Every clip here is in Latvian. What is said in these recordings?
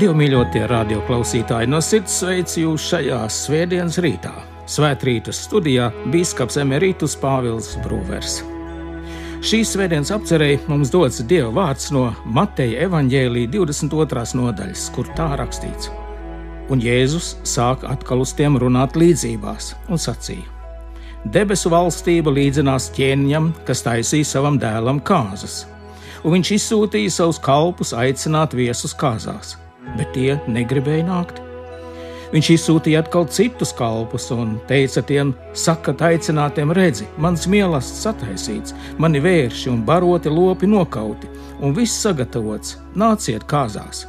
Divu mīļotie radioklausītāji, no sirds sveicu jūs šajā svētdienas rītā. Svētrītas studijā Bīskaps Emerītus Pāvils Brūvers. Šīs svētdienas apcerēji mums dots Dieva vārds no Mateja evaņģēlī 22. nodaļas, kur tā rakstīts. Un Jēzus sāk atkal uz tiem runāt līdzībās un sacīja: Debesu valstība līdzinās ķēniņam, kas taisīja savam dēlam kāzas, un viņš izsūtīja savus kalpus aicināt viesus kāzās bet tie negribēja nākt. Viņš izsūtīja atkal citus kalpus un teica tiem, sakat aicinātiem, redzi, mans mīlestības sataisīts, mani vērši un baroti lopi nokauti, un viss sagatavots, nāciet kāzās.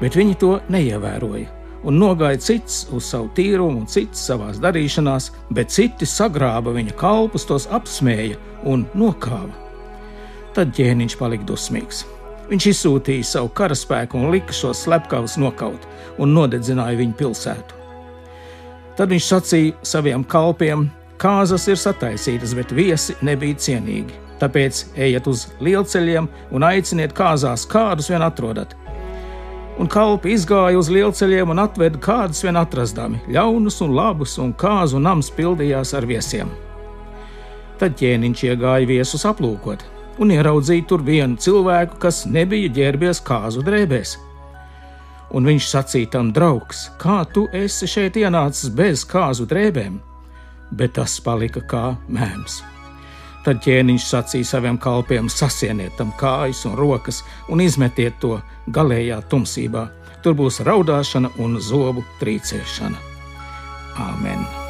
Bet viņi to neievēroja, un nogāja cits uz savu tīrumu un cits savās darīšanās, bet citi sagrāba viņa kalpus, tos apsmēja un nokāva. Tad ķēniņš palika dusmīgs Viņš izsūtīja savu karaspēku un lika šos slepkavus nokaut un nodedzināja viņu pilsētu. Tad viņš sacīja saviem kalpiem: Kāzas ir sataisītas, bet viesi nebija cienīgi. Tāpēc ejiet uz lielceļiem un aiciniet kāzās, kādus vien atrodat. Un kalpi izgāja uz lielceļiem un atveda kādus vien atrastami, ļaunus un labus, un kāzu nams pildījās ar viesiem. Tad ķēniņš iegāja viesus aplūkot un ieraudzīja tur vienu cilvēku, kas nebija ģērbies kāzu drēbēs. Un viņš sacīja tam draugs, kā tu esi šeit ienācis bez kāzu drēbēm, bet tas palika kā mēms. Tad ķēniņš sacīja saviem kalpiem: sasieniet tam kājas un rokas un izmetiet to galējā tumsībā. Tur būs raudāšana un zobu trīcēšana. Āmen!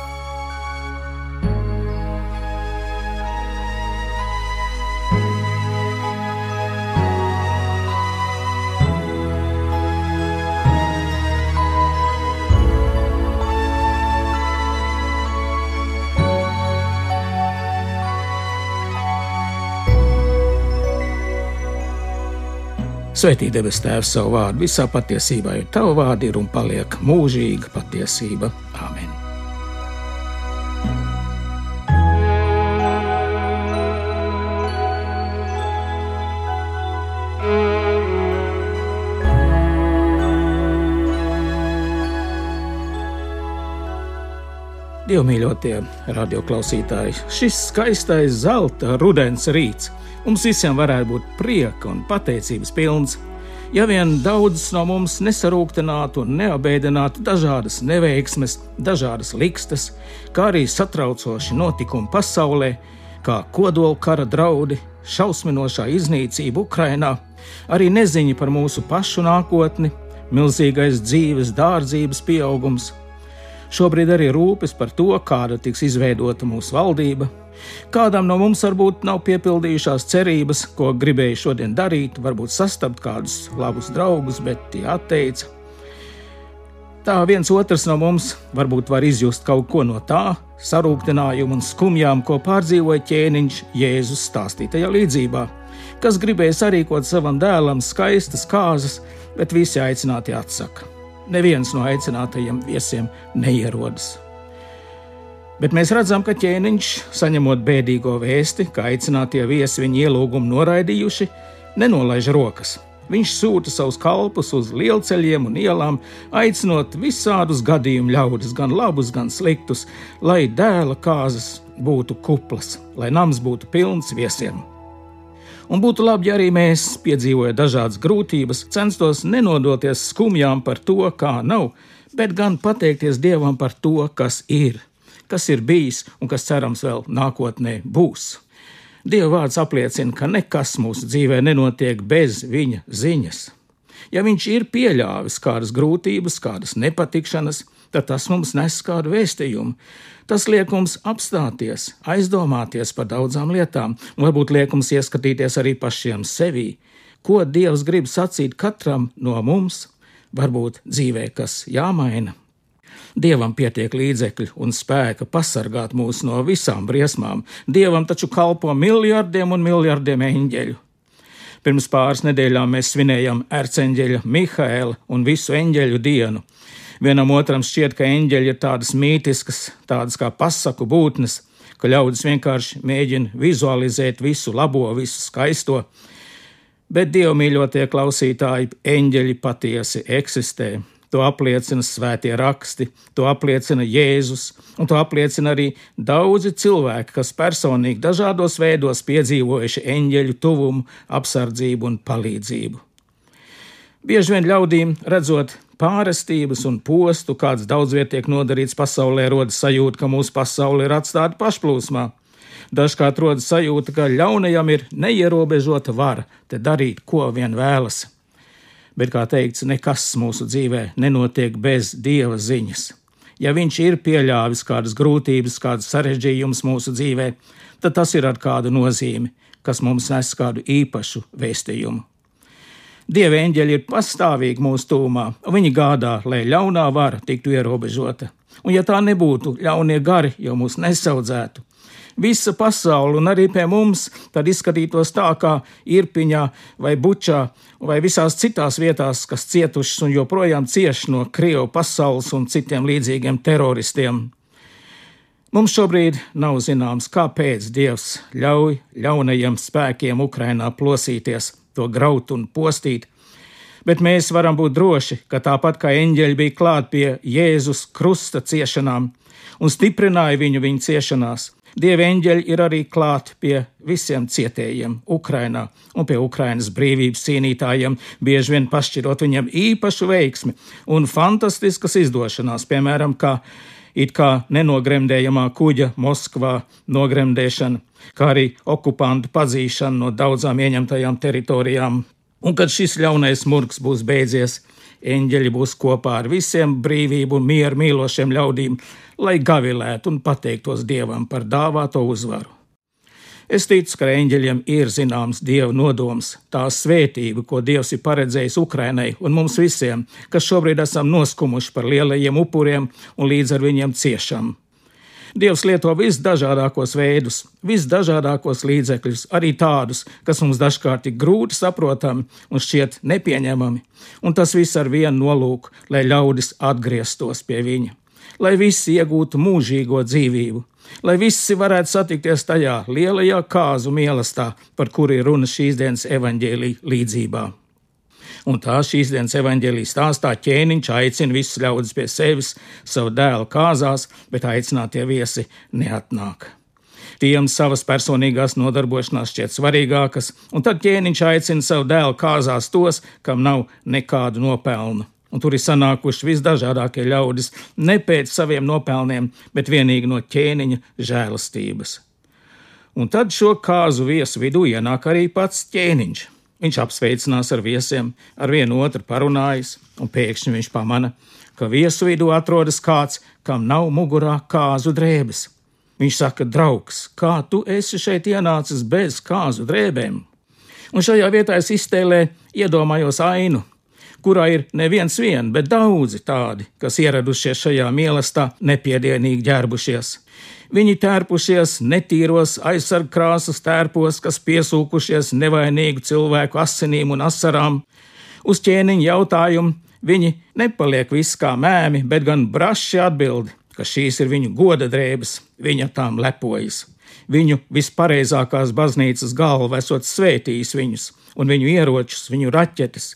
Svētī debes Tēvs savu vārdu visā patiesībā, jo Tava vārdi ir un paliek mūžīga patiesība. Āmen! Dievmīļotie radioklausītāji, šis skaistais zelta rudens rīts Mums visiem varētu būt prieka un pateicības pilns, ja vien daudzas no mums nesarūktinātu un neabēdinātu dažādas neveiksmes, dažādas likstas, kā arī satraucoši notikumi pasaulē, kā kodola kara draudi, šausminošā iznīcība Ukrainā, arī neziņa par mūsu pašu nākotni, milzīgais dzīves dārdzības pieaugums. Šobrīd arī rūpes par to, kāda tiks izveidota mūsu valdība, Kādam no mums varbūt nav piepildījušās cerības, ko gribēja šodien darīt, varbūt sastapt kādus labus draugus, bet tie atteica. Tā viens otrs no mums varbūt var izjust kaut ko no tā sarūktinājuma un skumjām, ko pārdzīvoja ķēniņš Jēzus stāstītajā līdzībā, kas gribēja sarīkot savam dēlam skaistas kāzas, bet visi aicināti atsaka. Neviens no aicinātajiem viesiem neierodas. Bet mēs redzam, ka ķēniņš, saņemot bēdīgo vēsti, ka aicinātie viesi viņa ielūgumu noraidījuši, nenolaiž rokas. Viņš sūta savus kalpus uz lielceļiem un ielām, aicinot visādus gadījumu ļaudis, gan labus, gan sliktus, lai dēla kāzas būtu kuplas, lai nams būtu pilns viesiem. Un būtu labi, ja arī mēs, piedzīvojot dažādas grūtības, censtos nenodoties skumjām par to, kā nav, bet gan pateikties Dievam par to, kas ir kas ir bijis un kas cerams vēl nākotnē būs. Dieva vārds apliecina, ka nekas mūsu dzīvē nenotiek bez viņa ziņas. Ja viņš ir pieļāvis kādas grūtības, kādas nepatikšanas, tad tas mums nes kādu vēstījumu. Tas liek mums apstāties, aizdomāties par daudzām lietām, un varbūt liek mums ieskatīties arī pašiem sevī, ko Dievs grib sacīt katram no mums, varbūt dzīvē, kas jāmaina. Dievam pietiek līdzekļu un spēka pasargāt mūs no visām briesmām. Dievam taču kalpo miljardiem un miljardiem eņģeļu. Pirms pāris nedēļām mēs svinējam erceņģeļa Mihaela un visu eņģeļu dienu. Vienam otram šķiet, ka eņģeļi ir tādas mītiskas, tādas kā pasaku būtnes, ka ļaudis vienkārši mēģina vizualizēt visu labo, visu skaisto. Bet dievmīļotie klausītāji, eņģeļi patiesi eksistē. To apliecina svētie raksti, to apliecina Jēzus, un to apliecina arī daudzi cilvēki, kas personīgi dažādos veidos piedzīvojuši eņģeļu tuvumu, apsardzību un palīdzību. Bieži vien ļaudīm redzot pārestības un postu, kāds daudzviet tiek nodarīts pasaulē, rodas sajūta, ka mūsu pasaule ir atstāta pašplūsmā. Dažkārt rodas sajūta, ka ļaunajam ir neierobežota vara te darīt, ko vien vēlas bet, kā teikts, nekas mūsu dzīvē nenotiek bez dieva ziņas. Ja viņš ir pieļāvis kādas grūtības, kādas sarežģījumus mūsu dzīvē, tad tas ir ar kādu nozīmi, kas mums nes kādu īpašu vēstījumu. Dieva eņģeļi ir pastāvīgi mūsu tūmā, viņi gādā, lai ļaunā vara tiktu ierobežota. Un ja tā nebūtu, ļaunie gari jau mūs nesaudzētu, visa pasaule, un arī pie mums, tad izskatītos tā kā Irpiņā vai Bučā vai visās citās vietās, kas cietušas un joprojām cieš no Krievu pasaules un citiem līdzīgiem teroristiem. Mums šobrīd nav zināms, kāpēc Dievs ļauj ļaunajiem spēkiem Ukrainā plosīties, to graut un postīt, bet mēs varam būt droši, ka tāpat kā eņģeļi bija klāt pie Jēzus krusta ciešanām un stiprināja viņu viņa ciešanās, Dieva eņģeļi ir arī klāt pie visiem cietējiem Ukrainā un pie Ukrainas brīvības cīnītājiem, bieži vien pašķirot viņam īpašu veiksmi un fantastiskas izdošanās, piemēram, kā it kā nenogremdējamā kuģa Moskvā nogremdēšana, kā arī okupantu padzīšana no daudzām ieņemtajām teritorijām. Un kad šis ļaunais murgs būs beidzies, eņģeļi būs kopā ar visiem brīvību un mieru mīlošiem ļaudīm, lai gavilētu un pateiktos Dievam par dāvāto uzvaru. Es ticu, ka eņģeļiem ir zināms Dieva nodoms, tā svētība, ko Dievs ir paredzējis Ukrainai un mums visiem, kas šobrīd esam noskumuši par lielajiem upuriem un līdz ar viņiem ciešam. Dievs lieto visdažādākos veidus, visdažādākos līdzekļus, arī tādus, kas mums dažkārt ir grūti saprotami un šķiet nepieņemami, un tas viss ar vienu nolūku, lai ļaudis atgrieztos pie viņa lai visi iegūtu mūžīgo dzīvību, lai visi varētu satikties tajā lielajā kāzu mīlestā, par kuru ir runa šīs dienas evaņģēlī līdzībā. Un tā šīs dienas evaņģēlīs stāstā ķēniņš aicina visus ļaudis pie sevis, savu dēlu kāzās, bet aicinātie viesi neatnāk. Tiem savas personīgās nodarbošanās šķiet svarīgākas, un tad ķēniņš aicina savu dēlu kāzās tos, kam nav nekādu nopelnu un tur ir sanākuši visdažādākie ļaudis, ne pēc saviem nopelniem, bet vienīgi no ķēniņa žēlastības. Un tad šo kāzu viesu vidū ienāk arī pats ķēniņš. Viņš apsveicinās ar viesiem, ar vienu otru parunājas, un pēkšņi viņš pamana, ka viesu vidū atrodas kāds, kam nav mugurā kāzu drēbes. Viņš saka, draugs, kā tu esi šeit ienācis bez kāzu drēbēm? Un šajā vietā es iztēlēju, iedomājos ainu, kurā ir neviens vien, bet daudzi tādi, kas ieradušies šajā mīlestā, nepiedienīgi ģērbušies. Viņi tērpušies netīros aizsargkrāsas tērpos, kas piesūkušies nevainīgu cilvēku asinīm un asarām. Uz ķēniņa jautājumu viņi nepaliek viss kā mēmi, bet gan braši atbild, ka šīs ir viņu goda drēbes, viņa tām lepojas. Viņu vispareizākās baznīcas galva esot svētījis viņus, un viņu ieročus, viņu raķetes,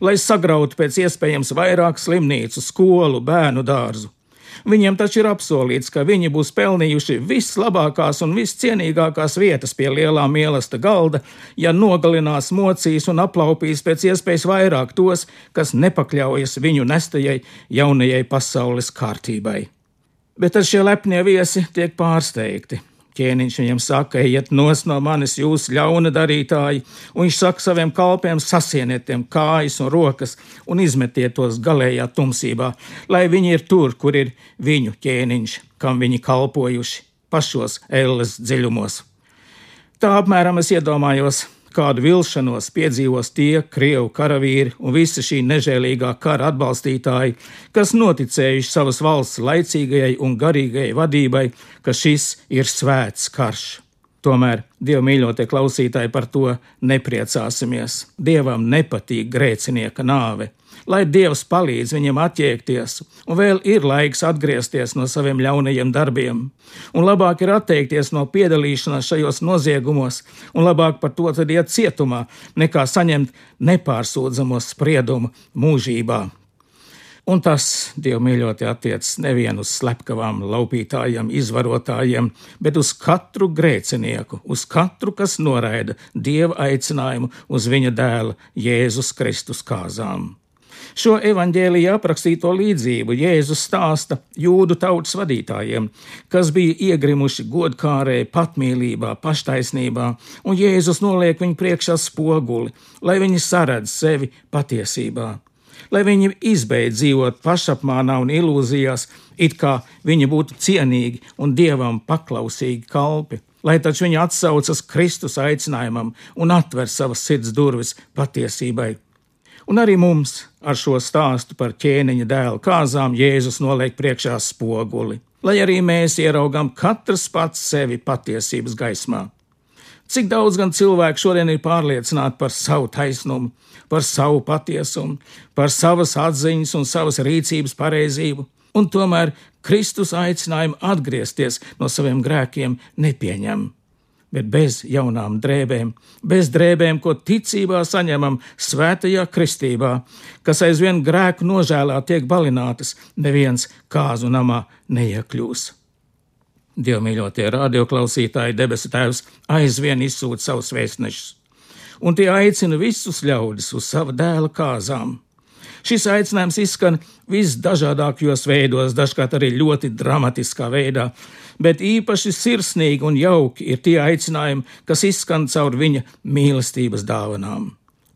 lai sagrautu pēc iespējams vairāk slimnīcu, skolu, bērnu dārzu. Viņiem taču ir apsolīts, ka viņi būs pelnījuši vislabākās un viscienīgākās vietas pie lielā mīlesta galda, ja nogalinās, mocīs un aplaupīs pēc iespējas vairāk tos, kas nepakļaujas viņu nestajai jaunajai pasaules kārtībai. Bet tad šie lepnie viesi tiek pārsteigti. Ķēniņš viņam saka, ejiet nos no manis, jūs ļauna darītāji, un viņš saka saviem kalpiem, sasieniet tiem kājas un rokas un izmetiet tos galējā tumsībā, lai viņi ir tur, kur ir viņu ķēniņš, kam viņi kalpojuši, pašos elles dziļumos. Tā apmēram es iedomājos kādu vilšanos piedzīvos tie krievu karavīri un visa šī nežēlīgā kara atbalstītāji, kas noticējuši savas valsts laicīgajai un garīgajai vadībai, ka šis ir svēts karš. Tomēr, Dieva mīļotie klausītāji, par to nepriecāsimies. Dievam nepatīk grēcinieka nāve. Lai Dievs palīdz viņam attiekties, un vēl ir laiks atgriezties no saviem ļaunajiem darbiem. Un labāk ir atteikties no piedalīšanās šajos noziegumos, un labāk par to tad iet cietumā, nekā saņemt nepārsūdzamo spriedumu mūžībā. Un tas, Dieva mīļotie, attiecas nevien uz slepkavām, laupītājiem, izvarotājiem, bet uz katru grēcinieku, uz katru, kas noraida Dieva aicinājumu uz viņa dēla Jēzus Kristus kāzām. Šo evaņģēlīju aprakstīto līdzību Jēzus stāsta jūdu tautas vadītājiem, kas bija iegrimuši godkārē, patmīlībā, paštaisnībā, un Jēzus noliek viņu priekšā spoguli, lai viņi saredz sevi patiesībā lai viņi izbeidz dzīvot pašapmānā un ilūzijās, it kā viņi būtu cienīgi un dievam paklausīgi kalpi. Lai taču viņi atsaucas Kristus aicinājumam un atver savas sirds durvis patiesībai. Un arī mums ar šo stāstu par ķēniņa dēlu kāzām Jēzus noliek priekšā spoguli, lai arī mēs ieraugām katrs pats sevi patiesības gaismā. Cik daudz gan cilvēku šodien ir pārliecināti par savu taisnumu, par savu patiesumu, par savas atziņas un savas rīcības pareizību, un tomēr Kristus aicinājumu atgriezties no saviem grēkiem nepieņem. Bet bez jaunām drēbēm, bez drēbēm, ko ticībā saņemam svētajā kristībā, kas aizvien grēku nožēlā tiek balinātas, neviens kāzu namā neiekļūs. Dievmīļotie radioklausītāji, debesu Tēvs aizvien izsūta savus vēstnešus, un tie aicina visus ļaudis uz sava dēla kāzām. Šis aicinājums izskan visdažādākajos veidos, dažkārt arī ļoti dramatiskā veidā, bet īpaši sirsnīgi un jauki ir tie aicinājumi, kas izskan caur viņa mīlestības dāvanām.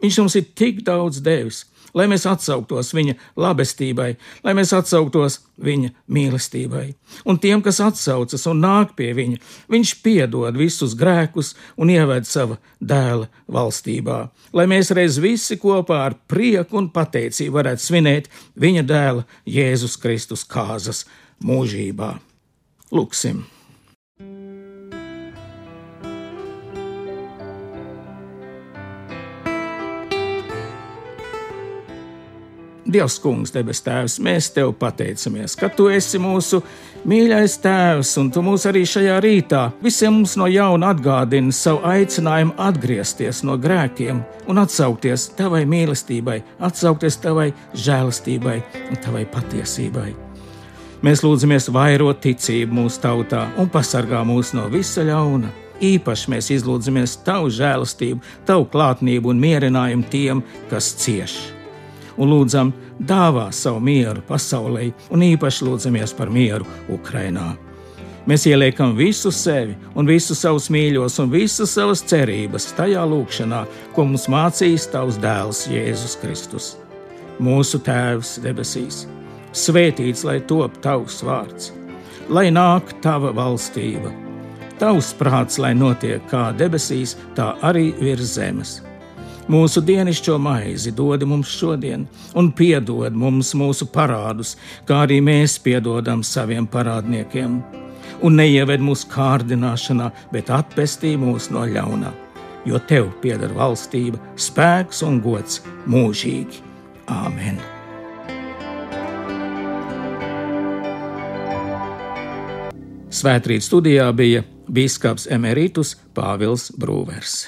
Viņš mums ir tik daudz devis, lai mēs atsauktos viņa labestībai, lai mēs atsauktos viņa mīlestībai. Un tiem, kas atsaucas un nāk pie viņa, viņš piedod visus grēkus un ieved sava dēla valstībā, lai mēs reiz visi kopā ar prieku un pateicību varētu svinēt viņa dēla Jēzus Kristus kāzas mūžībā. Lūksim! Dievs, Kungs, debes Tēvs, mēs Tev pateicamies, ka Tu esi mūsu mīļais Tēvs, un Tu mūs arī šajā rītā visiem mums no jauna atgādini savu aicinājumu atgriezties no grēkiem un atsaukties Tavai mīlestībai, atsaukties Tavai žēlastībai un Tavai patiesībai. Mēs lūdzamies vairot ticību mūsu tautā un pasargā mūs no visa ļauna. Īpaši mēs izlūdzamies Tavu žēlastību, Tavu klātnību un mierinājumu tiem, kas cieši un lūdzam, dāvā savu mieru pasaulē, un īpaši lūdzamies par mieru Ukrajinā. Mēs ieliekam visu sevi, un visus savus mīļos, un visas savas cerības tajā lūkšanā, ko mums mācīs Tavs dēls Jēzus Kristus. Mūsu Tēvs debesīs, svētīts lai top Tavs vārds, lai nāk Tava valstība, Tavs prāts, lai notiek kā debesīs, tā arī virs zemes Mūsu dienascho maizi dod mums šodien, un piedod mums mūsu parādus, kā arī mēs piedodam saviem parādniekiem. Un neieved mūsu kārdināšanā, bet atpestī mūs no ļaunā, jo tev pieder valstība, spēks un gods mūžīgi. Āmen! Svētrīt studijā bija biskups Emerītus Pāvils Brūvers.